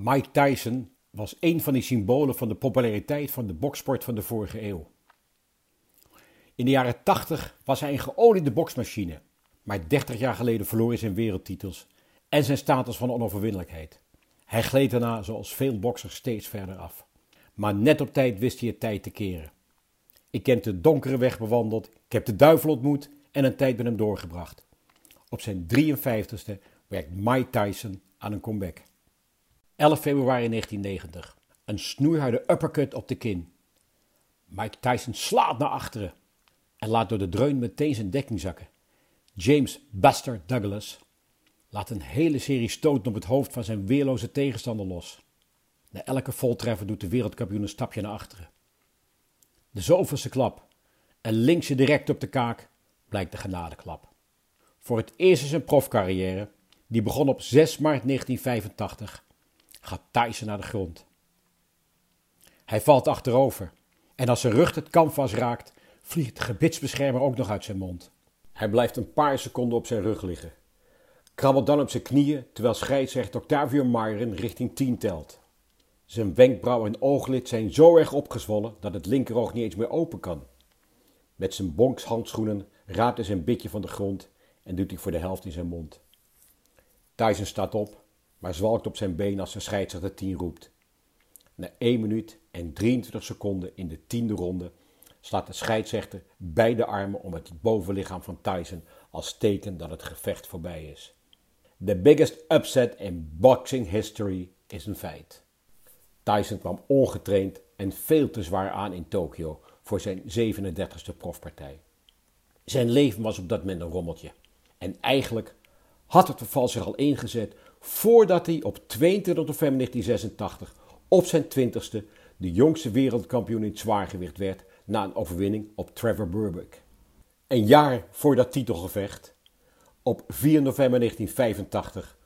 Mike Tyson was een van die symbolen van de populariteit van de boksport van de vorige eeuw. In de jaren 80 was hij een geoliede boksmachine, maar 30 jaar geleden verloor hij zijn wereldtitels en zijn status van onoverwinnelijkheid. Hij gleed daarna, zoals veel boksers, steeds verder af. Maar net op tijd wist hij het tijd te keren. Ik heb de donkere weg bewandeld, ik heb de duivel ontmoet en een tijd met hem doorgebracht. Op zijn 53ste werkt Mike Tyson aan een comeback. 11 februari 1990. Een snoeiharde uppercut op de kin. Mike Tyson slaat naar achteren en laat door de dreun meteen zijn dekking zakken. James Buster Douglas laat een hele serie stoten op het hoofd van zijn weerloze tegenstander los. Na elke voltreffer doet de wereldkampioen een stapje naar achteren. De zoveelste klap en links direct op de kaak blijkt de genadeklap. Voor het eerst in zijn profcarrière, die begon op 6 maart 1985, gaat Tyson naar de grond. Hij valt achterover en als zijn rug het canvas raakt, vliegt de gebitsbeschermer ook nog uit zijn mond. Hij blijft een paar seconden op zijn rug liggen, krabbelt dan op zijn knieën terwijl scheidsrechter Octavio Myron richting 10 telt. Zijn wenkbrauw en ooglid zijn zo erg opgezwollen dat het linkeroog niet eens meer open kan. Met zijn bonkshandschoenen raapt hij zijn bitje van de grond en doet hij voor de helft in zijn mond. Tyson staat op, maar zwalkt op zijn been als de scheidsrechter 10 roept. Na 1 minuut en 23 seconden in de tiende ronde slaat de scheidsrechter beide armen om het bovenlichaam van Tyson als teken dat het gevecht voorbij is. The biggest upset in boxing history is een feit. Tyson kwam ongetraind en veel te zwaar aan in Tokio voor zijn 37e profpartij. Zijn leven was op dat moment een rommeltje. En eigenlijk had het verval zich al ingezet voordat hij op 22 november 1986 op zijn 20ste de jongste wereldkampioen in het zwaargewicht werd na een overwinning op Trevor Burbick. Een jaar voor dat titelgevecht, op 4 november 1985,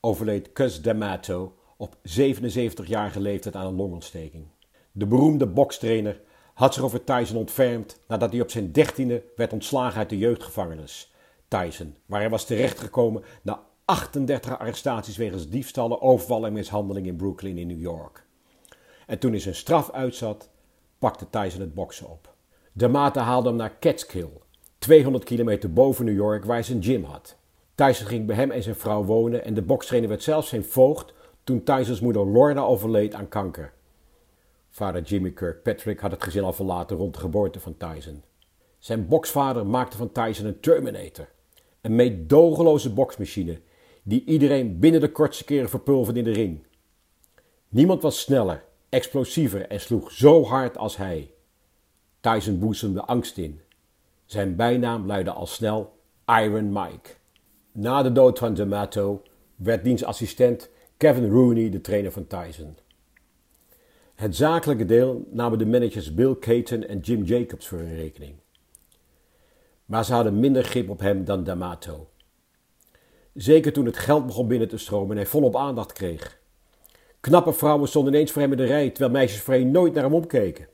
overleed Cus D'Amato op 77-jarige leeftijd aan een longontsteking. De beroemde bokstrainer had zich over Tyson ontfermd nadat hij op zijn dertiende werd ontslagen uit de jeugdgevangenis. Tyson, waar hij was terechtgekomen na 38 arrestaties wegens diefstallen, overval en mishandeling in Brooklyn in New York. En toen hij zijn straf uitzat, pakte Tyson het boksen op. De Mate haalde hem naar Catskill, 200 kilometer boven New York, waar hij zijn gym had. Tyson ging bij hem en zijn vrouw wonen en de bokstrainer werd zelfs zijn voogd toen Tysons moeder Lorna overleed aan kanker. Vader Jimmy Kirkpatrick had het gezin al verlaten rond de geboorte van Tyson. Zijn boksvader maakte van Tyson een Terminator, een meedogenloze boksmachine die iedereen binnen de kortste keren verpulverde in de ring. Niemand was sneller, explosiever en sloeg zo hard als hij. Tyson boezemde angst in. Zijn bijnaam luidde al snel Iron Mike. Na de dood van D'Amato werd diens assistent Kevin Rooney de trainer van Tyson. Het zakelijke deel namen de managers Bill Caton en Jim Jacobs voor hun rekening. Maar ze hadden minder grip op hem dan D'Amato. Zeker toen het geld begon binnen te stromen en hij volop aandacht kreeg. Knappe vrouwen stonden ineens voor hem in de rij, terwijl meisjes voorheen nooit naar hem omkeken.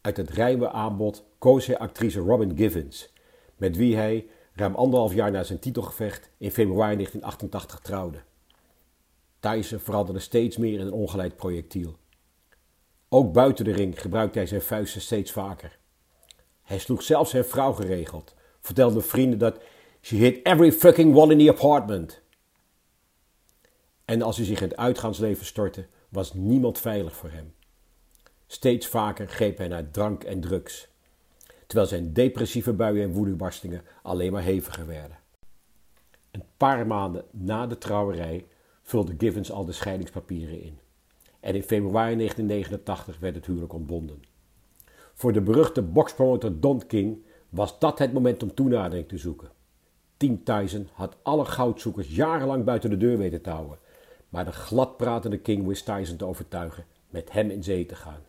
Uit het ruime aanbod koos hij actrice Robin Givens, met wie hij ruim anderhalf jaar na zijn titelgevecht in februari 1988 trouwde. Tyson veranderde steeds meer in een ongeleid projectiel. Ook buiten de ring gebruikte hij zijn vuisten steeds vaker. Hij sloeg zelfs zijn vrouw geregeld, vertelde vrienden dat she hit every fucking one in the apartment. En als hij zich in het uitgaansleven stortte, was niemand veilig voor hem. Steeds vaker greep hij naar drank en drugs, terwijl zijn depressieve buien en woedebarstingen alleen maar heviger werden. Een paar maanden na de trouwerij vulde Givens al de scheidingspapieren in. En in februari 1989 werd het huwelijk ontbonden. Voor de beruchte boxpromoter Don King was dat het moment om toenadering te zoeken. Team Tyson had alle goudzoekers jarenlang buiten de deur weten te houden, maar de gladpratende King wist Tyson te overtuigen met hem in zee te gaan.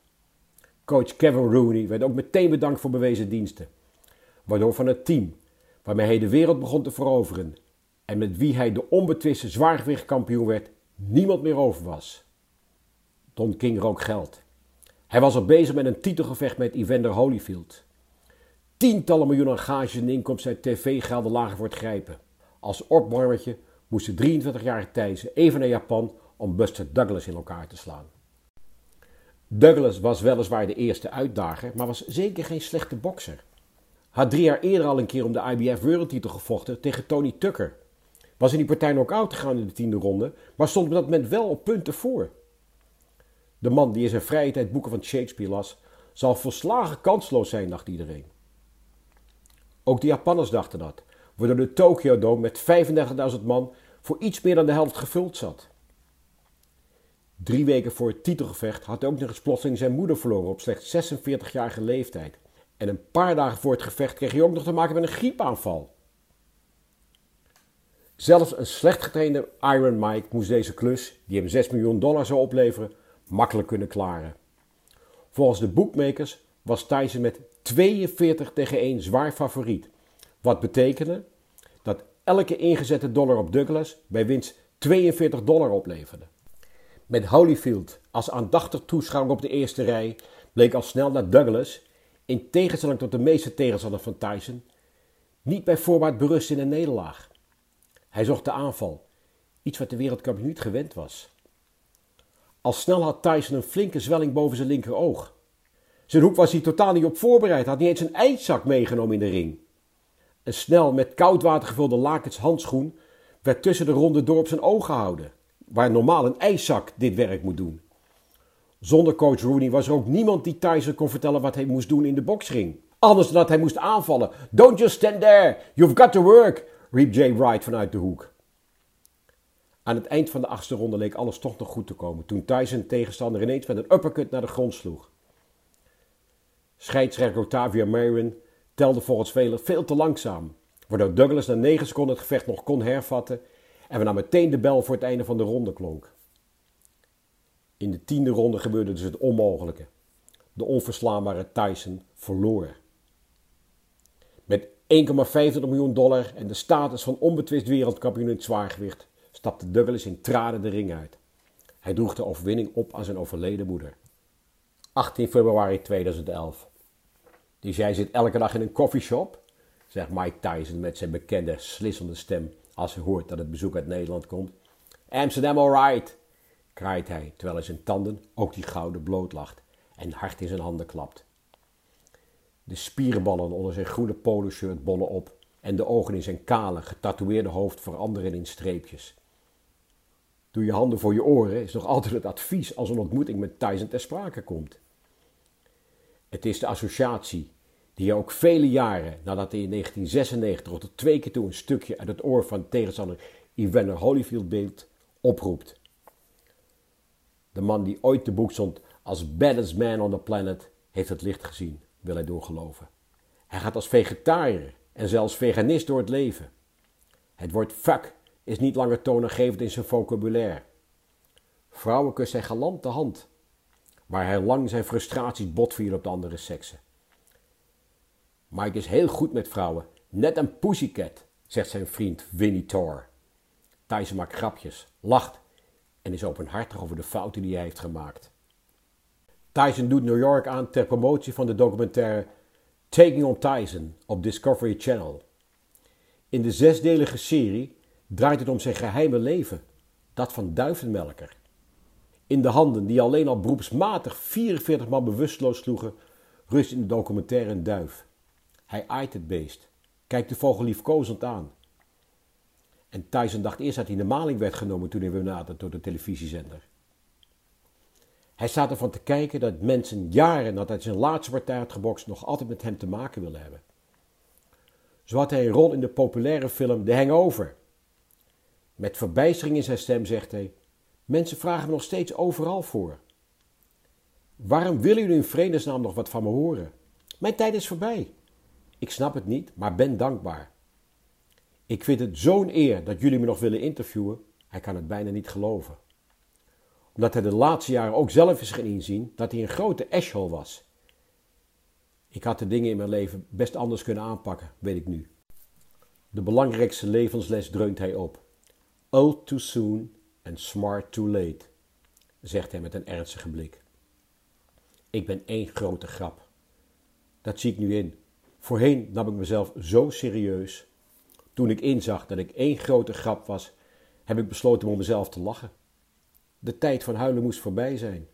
Coach Kevin Rooney werd ook meteen bedankt voor bewezen diensten, waardoor van het team waarmee hij de wereld begon te veroveren en met wie hij de onbetwiste zwaargewichtkampioen werd, niemand meer over was. Don King rook geld. Hij was al bezig met een titelgevecht met Evander Holyfield. Tientallen miljoenen gages en inkomsten uit tv-gelden lagen voor het grijpen. Als opwarmertje moest de 23-jarige Thijssen even naar Japan om Buster Douglas in elkaar te slaan. Douglas was weliswaar de eerste uitdager, maar was zeker geen slechte bokser. Had drie jaar eerder al een keer om de IBF wereldtitel gevochten tegen Tony Tucker. Was in die partij knock-out gegaan in de tiende ronde, maar stond op dat moment wel op punten voor. De man die in zijn vrije tijd boeken van Shakespeare las, zal volslagen kansloos zijn, dacht iedereen. Ook de Japanners dachten dat, waardoor de Tokyo Dome met 35.000 man voor iets meer dan de helft gevuld zat. Drie weken voor het titelgevecht had hij ook nog eens plotseling zijn moeder verloren op slechts 46-jarige leeftijd. En een paar dagen voor het gevecht kreeg hij ook nog te maken met een griepaanval. Zelfs een slecht getrainde Iron Mike moest deze klus, die hem 6 miljoen dollar zou opleveren, makkelijk kunnen klaren. Volgens de bookmakers was Tyson met 42 tegen 1 zwaar favoriet. Wat betekende dat elke ingezette dollar op Douglas bij winst 42 dollar opleverde. Met Holyfield als aandachtig toeschouwer op de eerste rij bleek al snel dat Douglas, in tegenstelling tot de meeste tegenstanders van Tyson, niet bij voorbaat berust in een nederlaag. Hij zocht de aanval, iets wat de wereldkampioen niet gewend was. Al snel had Tyson een flinke zwelling boven zijn linkeroog. Zijn hoek was hij totaal niet op voorbereid, had niet eens een ijszak meegenomen in de ring. Een snel met koud water gevulde lakens handschoen werd tussen de ronde door op zijn oog gehouden, waar normaal een ijszak dit werk moet doen. Zonder coach Rooney was er ook niemand die Tyson kon vertellen wat hij moest doen in de boksring. Anders dan dat hij moest aanvallen. Don't just stand there, you've got to work, riep Jay Wright vanuit de hoek. Aan het eind van de achtste ronde leek alles toch nog goed te komen toen Tyson tegenstander ineens met een uppercut naar de grond sloeg. Scheidsrechter Octavia Marin telde volgens velen veel te langzaam, waardoor Douglas na 9 seconden het gevecht nog kon hervatten en waarna meteen de bel voor het einde van de ronde klonk. In de tiende ronde gebeurde dus het onmogelijke. De onverslaanbare Tyson verloor. Met 1,25 miljoen dollar en de status van onbetwist wereldkampioen in het zwaargewicht stapte Douglas in tranen de ring uit. Hij droeg de overwinning op aan zijn overleden moeder. 18 februari 2011. Dus jij zit elke dag in een coffeeshop? Zegt Mike Tyson met zijn bekende slissende stem als hij hoort dat het bezoek uit Nederland komt. Amsterdam alright, kraait hij terwijl hij zijn tanden, ook die gouden, bloot lacht en hard in zijn handen klapt. De spierenballen onder zijn groene poloshirt bollen op en de ogen in zijn kale, getatoeëerde hoofd veranderen in streepjes. Doe je handen voor je oren is nog altijd het advies als een ontmoeting met Tyson ter sprake komt. Het is de associatie die hij ook vele jaren nadat hij in 1996 tot twee keer toe een stukje uit het oor van tegenstander Evander Holyfield beeld oproept. De man die ooit te boek stond als baddest man on the planet heeft het licht gezien, wil hij doorgeloven. Hij gaat als vegetariër en zelfs veganist door het leven. Het woord fuck is niet langer toonaangevend in zijn vocabulaire. Vrouwen kust hij galant de hand, waar hij lang zijn frustraties botviel op de andere seksen. Mike is heel goed met vrouwen, net een pussycat, zegt zijn vriend Winnie Thor. Tyson maakt grapjes, lacht en is openhartig over de fouten die hij heeft gemaakt. Tyson doet New York aan ter promotie van de documentaire Taking on Tyson op Discovery Channel. In de zesdelige serie draait het om zijn geheime leven, dat van duivenmelker. In de handen die alleen al beroepsmatig 44 man bewusteloos sloegen, rust in de documentaire een duif. Hij aait het beest, kijkt de vogel liefkozend aan. En Tyson dacht eerst dat hij in de maling werd genomen toen hij weer naderde door de televisiezender. Hij staat ervan te kijken dat mensen jaren nadat hij zijn laatste partij had gebokst nog altijd met hem te maken willen hebben. Zo had hij een rol in de populaire film The Hangover. Met verbijstering in zijn stem zegt hij: Mensen vragen me nog steeds overal voor. Waarom willen jullie in vredesnaam nog wat van me horen? Mijn tijd is voorbij. Ik snap het niet, maar ben dankbaar. Ik vind het zo'n eer dat jullie me nog willen interviewen. Hij kan het bijna niet geloven. Omdat hij de laatste jaren ook zelf is gaan inzien dat hij een grote ashhole was. Ik had de dingen in mijn leven best anders kunnen aanpakken, weet ik nu. De belangrijkste levensles dreunt hij op. Old too soon and smart too late, zegt hij met een ernstige blik. Ik ben één grote grap. Dat zie ik nu in. Voorheen nam ik mezelf zo serieus. Toen ik inzag dat ik één grote grap was, heb ik besloten om mezelf te lachen. De tijd van huilen moest voorbij zijn.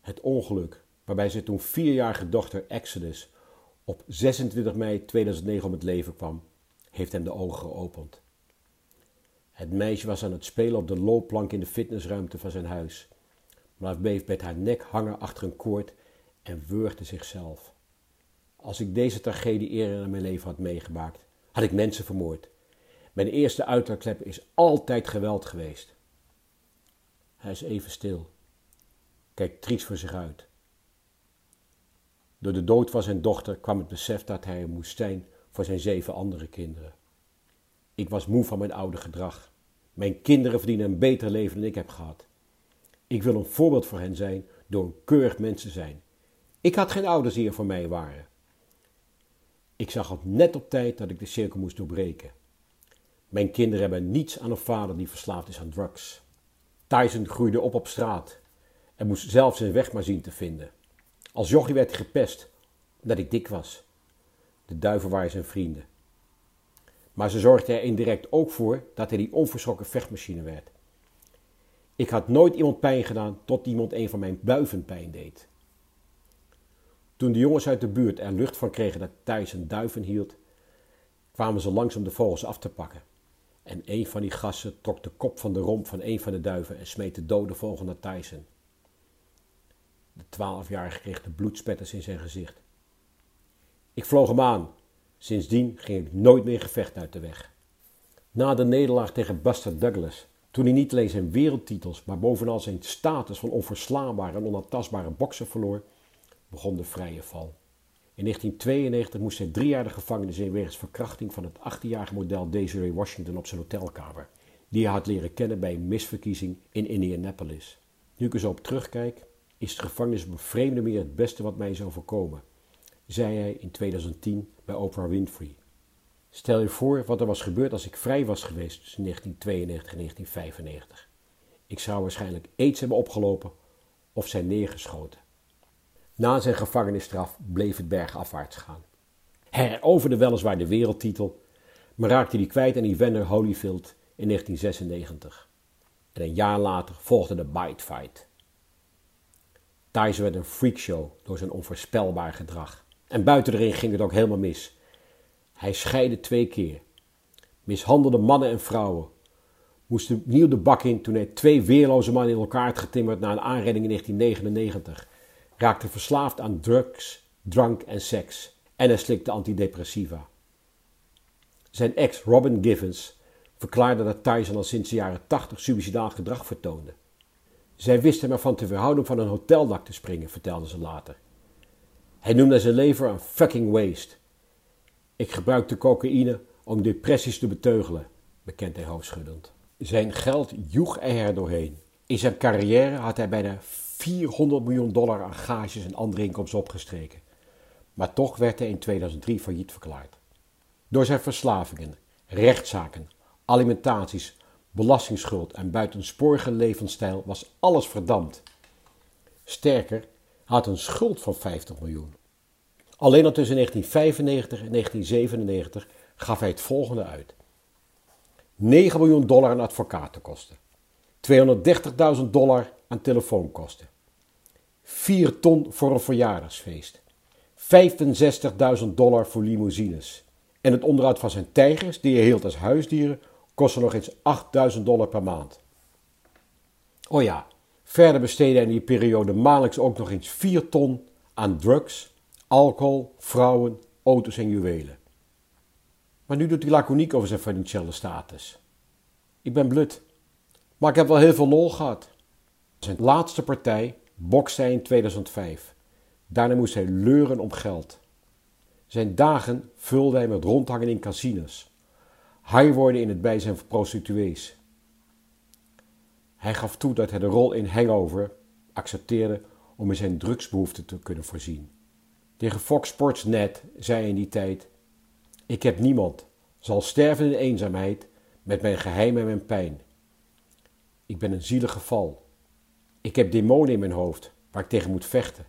Het ongeluk waarbij zijn toen vierjarige dochter Exodus op 26 mei 2009 om het leven kwam, heeft hem de ogen geopend. Het meisje was aan het spelen op de loopplank in de fitnessruimte van zijn huis, maar bleef met haar nek hangen achter een koord en wurgde zichzelf. Als ik deze tragedie eerder in mijn leven had meegemaakt, had ik mensen vermoord. Mijn eerste uitlaatklep is altijd geweld geweest. Hij is even stil, kijkt triest voor zich uit. Door de dood van zijn dochter kwam het besef dat hij er moest zijn voor zijn zeven andere kinderen. Ik was moe van mijn oude gedrag. Mijn kinderen verdienen een beter leven dan ik heb gehad. Ik wil een voorbeeld voor hen zijn door een keurig mens te zijn. Ik had geen ouders die er voor mij waren. Ik zag het net op tijd dat ik de cirkel moest doorbreken. Mijn kinderen hebben niets aan een vader die verslaafd is aan drugs. Tyson groeide op op straat en moest zelf zijn weg maar zien te vinden. Als jochie werd gepest omdat ik dik was. De duiven waren zijn vrienden. Maar ze zorgden er indirect ook voor dat hij die onverschrokken vechtmachine werd. Ik had nooit iemand pijn gedaan tot iemand een van mijn buiven pijn deed. Toen de jongens uit de buurt er lucht van kregen dat Thijs een duiven hield, kwamen ze langs om de vogels af te pakken. En een van die gassen trok de kop van de romp van een van de duiven en smeet de dode vogel naar Tyson. De twaalfjarige kreeg de bloedspetters in zijn gezicht. Ik vloog hem aan. Sindsdien ging ik nooit meer gevecht uit de weg. Na de nederlaag tegen Buster Douglas, toen hij niet alleen zijn wereldtitels, maar bovenal zijn status van onverslaanbare en onaantastbare bokser verloor, begon de vrije val. In 1992 moest hij drie jaar de gevangenis in wegens verkrachting van het 18-jarige model Desiree Washington op zijn hotelkamer, die hij had leren kennen bij een misverkiezing in Indianapolis. Nu ik er zo op terugkijk, is de gevangenis op een vreemde manier het beste wat mij is overkomen, zei hij in 2010 bij Oprah Winfrey. Stel je voor wat er was gebeurd als ik vrij was geweest tussen 1992 en 1995. Ik zou waarschijnlijk aids hebben opgelopen of zijn neergeschoten. Na zijn gevangenisstraf bleef het bergafwaarts gaan. Hij heroverde weliswaar de wereldtitel, maar raakte die kwijt aan Evander Holyfield in 1996. En een jaar later volgde de Bite Fight. Tyson werd een freakshow door zijn onvoorspelbaar gedrag. En buiten de ring ging het ook helemaal mis. Hij scheidde twee keer, mishandelde mannen en vrouwen, moest opnieuw de bak in toen hij twee weerloze mannen in elkaar had getimmerd na een aanrijding in 1999 raakte verslaafd aan drugs, drank en seks en hij slikte antidepressiva. Zijn ex Robin Givens verklaarde dat Tyson al sinds de jaren 80 suicidaal gedrag vertoonde. Zij wist hem ervan te verhouden om van een hoteldak te springen, vertelde ze later. Hij noemde zijn leven een fucking waste. Ik gebruikte cocaïne om depressies te beteugelen, bekent hij hoofdschuddend. Zijn geld joeg er doorheen. In zijn carrière had hij bijna 400 miljoen dollar aan gages en andere inkomsten opgestreken. Maar toch werd hij in 2003 failliet verklaard. Door zijn verslavingen, rechtszaken, alimentaties, belastingsschuld en buitensporige levensstijl was alles verdampt. Sterker, had een schuld van 50 miljoen. Alleen al tussen 1995 en 1997 gaf hij het volgende uit. 9 miljoen dollar aan advocatenkosten. 230.000 dollar aan telefoonkosten. 4 ton voor een verjaardagsfeest. 65.000 dollar voor limousines. En het onderhoud van zijn tijgers, die hij hield als huisdieren, kostte nog eens 8000 dollar per maand. Oh ja, verder besteedde hij in die periode maandelijks ook nog eens 4 ton aan drugs, alcohol, vrouwen, auto's en juwelen. Maar nu doet hij laconiek over zijn financiële status. Ik ben blut, maar ik heb wel heel veel lol gehad. Zijn laatste partij bokste hij in 2005. Daarna moest hij leuren om geld. Zijn dagen vulde hij met rondhangen in casinos. Hij worden in het bijzijn van prostituees. Hij gaf toe dat hij de rol in Hangover accepteerde om in zijn drugsbehoeften te kunnen voorzien. Tegen Fox Sports Net zei hij in die tijd: Ik heb niemand, zal sterven in eenzaamheid met mijn geheim en mijn pijn. Ik ben een zielig geval. Ik heb demonen in mijn hoofd waar ik tegen moet vechten.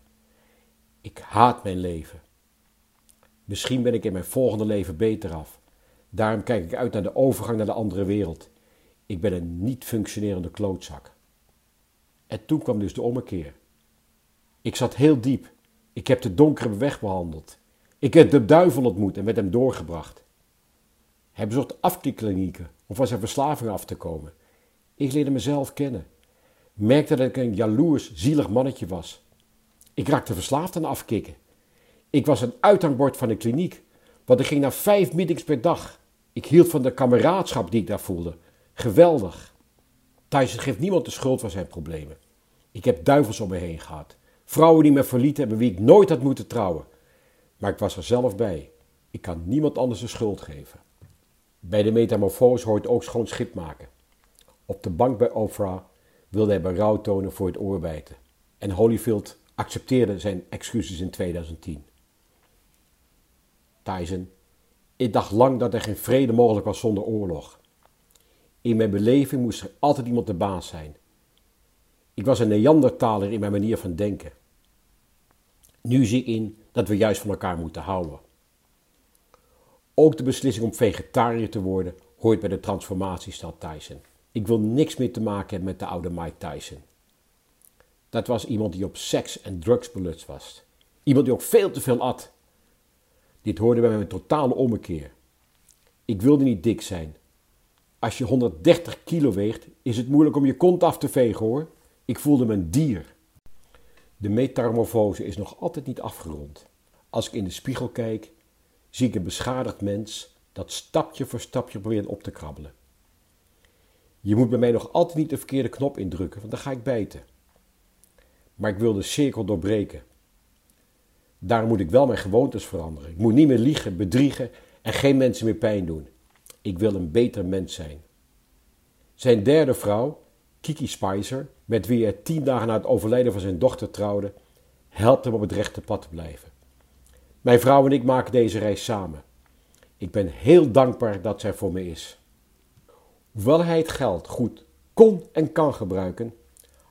Ik haat mijn leven. Misschien ben ik in mijn volgende leven beter af. Daarom kijk ik uit naar de overgang naar de andere wereld. Ik ben een niet functionerende klootzak. En toen kwam dus de ommekeer. Ik zat heel diep. Ik heb de donkere weg behandeld. Ik heb de duivel ontmoet en met hem doorgebracht. Hij bezocht afkikklinieken om van zijn verslaving af te komen. Ik leerde mezelf kennen. Merkte dat ik een jaloers, zielig mannetje was. Ik raakte verslaafd aan afkicken. Ik was een uithangbord van de kliniek, want ik ging naar vijf meetings per dag. Ik hield van de kameraadschap die ik daar voelde. Geweldig. Tyson geeft niemand de schuld van zijn problemen. Ik heb duivels om me heen gehad. Vrouwen die me verlieten en met wie ik nooit had moeten trouwen. Maar ik was er zelf bij. Ik kan niemand anders de schuld geven. Bij de metamorfose hoort ook schoon schip maken. Op de bank bij Oprah wilde hij berouw tonen voor het oorbijten. En Holyfield accepteerde zijn excuses in 2010. Tyson, ik dacht lang dat er geen vrede mogelijk was zonder oorlog. In mijn beleving moest er altijd iemand de baas zijn. Ik was een Neandertaler in mijn manier van denken. Nu zie ik in dat we juist van elkaar moeten houden. Ook de beslissing om vegetariër te worden hoort bij de transformatiestad Tyson. Ik wil niks meer te maken hebben met de oude Mike Tyson. Dat was iemand die op seks en drugs belutst was. Iemand die ook veel te veel at. Dit hoorde bij mijn totale ommekeer. Ik wilde niet dik zijn. Als je 130 kilo weegt, is het moeilijk om je kont af te vegen hoor. Ik voelde me een dier. De metamorfose is nog altijd niet afgerond. Als ik in de spiegel kijk, zie ik een beschadigd mens dat stapje voor stapje probeert op te krabbelen. Je moet bij mij nog altijd niet de verkeerde knop indrukken, want dan ga ik bijten. Maar ik wil de cirkel doorbreken. Daarom moet ik wel mijn gewoontes veranderen. Ik moet niet meer liegen, bedriegen en geen mensen meer pijn doen. Ik wil een beter mens zijn. Zijn derde vrouw, Kiki Spicer, met wie hij tien dagen na het overlijden van zijn dochter trouwde, helpt hem op het rechte pad te blijven. Mijn vrouw en ik maken deze reis samen. Ik ben heel dankbaar dat zij voor me is. Hoewel hij het geld goed kon en kan gebruiken,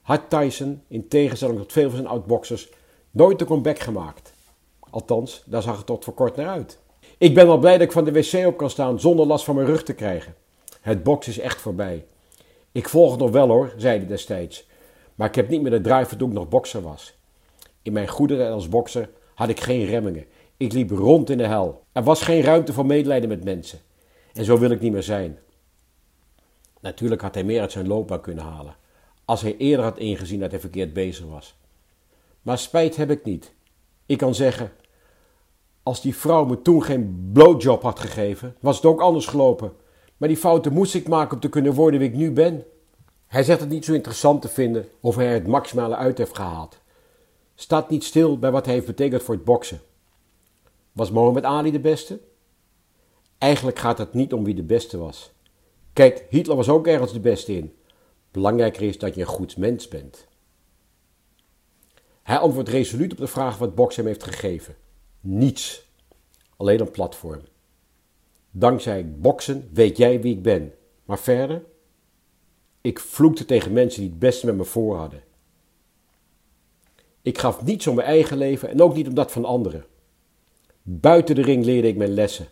had Tyson, in tegenstelling tot veel van zijn oudboxers, nooit de comeback gemaakt. Althans, daar zag het tot voor kort naar uit. Ik ben wel blij dat ik van de wc op kan staan zonder last van mijn rug te krijgen. Het boksen is echt voorbij. Ik volg het nog wel hoor, zei hij destijds. Maar ik heb niet meer de drive toen ik nog bokser was. In mijn goede tijd als bokser had ik geen remmingen. Ik liep rond in de hel. Er was geen ruimte voor medelijden met mensen. En zo wil ik niet meer zijn. Natuurlijk had hij meer uit zijn loopbaan kunnen halen. Als hij eerder had ingezien dat hij verkeerd bezig was. Maar spijt heb ik niet. Ik kan zeggen, als die vrouw me toen geen blowjob had gegeven, was het ook anders gelopen. Maar die fouten moest ik maken om te kunnen worden wie ik nu ben. Hij zegt het niet zo interessant te vinden of hij het maximale uit heeft gehaald. Staat niet stil bij wat hij heeft betekend voor het boksen. Was Mohammed Ali de beste? Eigenlijk gaat het niet om wie de beste was. Kijk, Hitler was ook ergens de beste in. Belangrijker is dat je een goed mens bent. Hij antwoordt resoluut op de vraag wat boksen hem heeft gegeven. Niets. Alleen een platform. Dankzij boksen weet jij wie ik ben. Maar verder? Ik vloekte tegen mensen die het beste met me voor hadden. Ik gaf niets om mijn eigen leven en ook niet om dat van anderen. Buiten de ring leerde ik mijn lessen.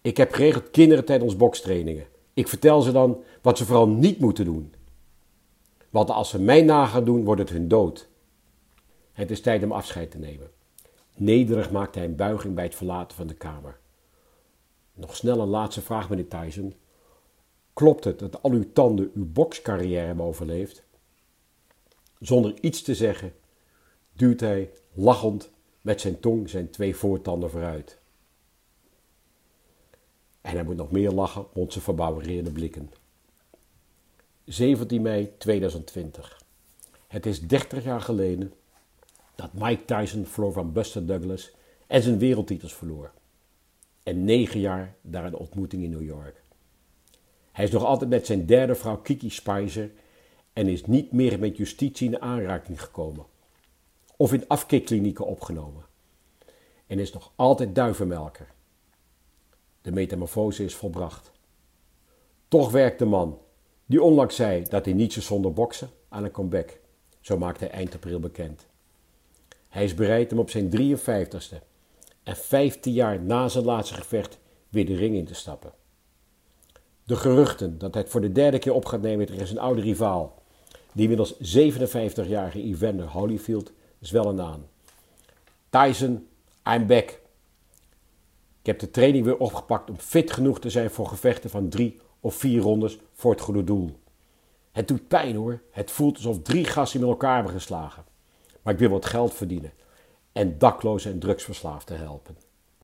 Ik heb geregeld kinderen tijdens bokstrainingen. Ik vertel ze dan wat ze vooral niet moeten doen. Want als ze mij na gaan doen, wordt het hun dood. Het is tijd om afscheid te nemen. Nederig maakte hij een buiging bij het verlaten van de kamer. Nog snel een laatste vraag, meneer Tyson. Klopt het dat al uw tanden uw bokscarrière hebben overleefd? Zonder iets te zeggen, duwt hij lachend met zijn tong zijn twee voortanden vooruit. En hij moet nog meer lachen rond zijn verbouwereerde blikken. 17 mei 2020. Het is 30 jaar geleden dat Mike Tyson verloor van Buster Douglas en zijn wereldtitels verloor. En negen jaar daar een ontmoeting in New York. Hij is nog altijd met zijn derde vrouw Kiki Spicer en is niet meer met justitie in aanraking gekomen. Of in afkikklinieken opgenomen. En is nog altijd duivenmelker. De metamorfose is volbracht. Toch werkt de man, die onlangs zei dat hij niet zo zonder boksen, aan een comeback. Zo maakt hij eind april bekend. Hij is bereid om op zijn 53ste en 15 jaar na zijn laatste gevecht weer de ring in te stappen. De geruchten dat hij het voor de derde keer op gaat nemen tegen zijn oude rivaal Die inmiddels 57-jarige Evander Holyfield is wel een naam. Tyson, I'm back. Ik heb de training weer opgepakt om fit genoeg te zijn voor gevechten van drie of vier rondes voor het goede doel. Het doet pijn hoor. Het voelt alsof drie gassen met elkaar hebben geslagen. Maar ik wil wat geld verdienen en daklozen en drugsverslaafden helpen.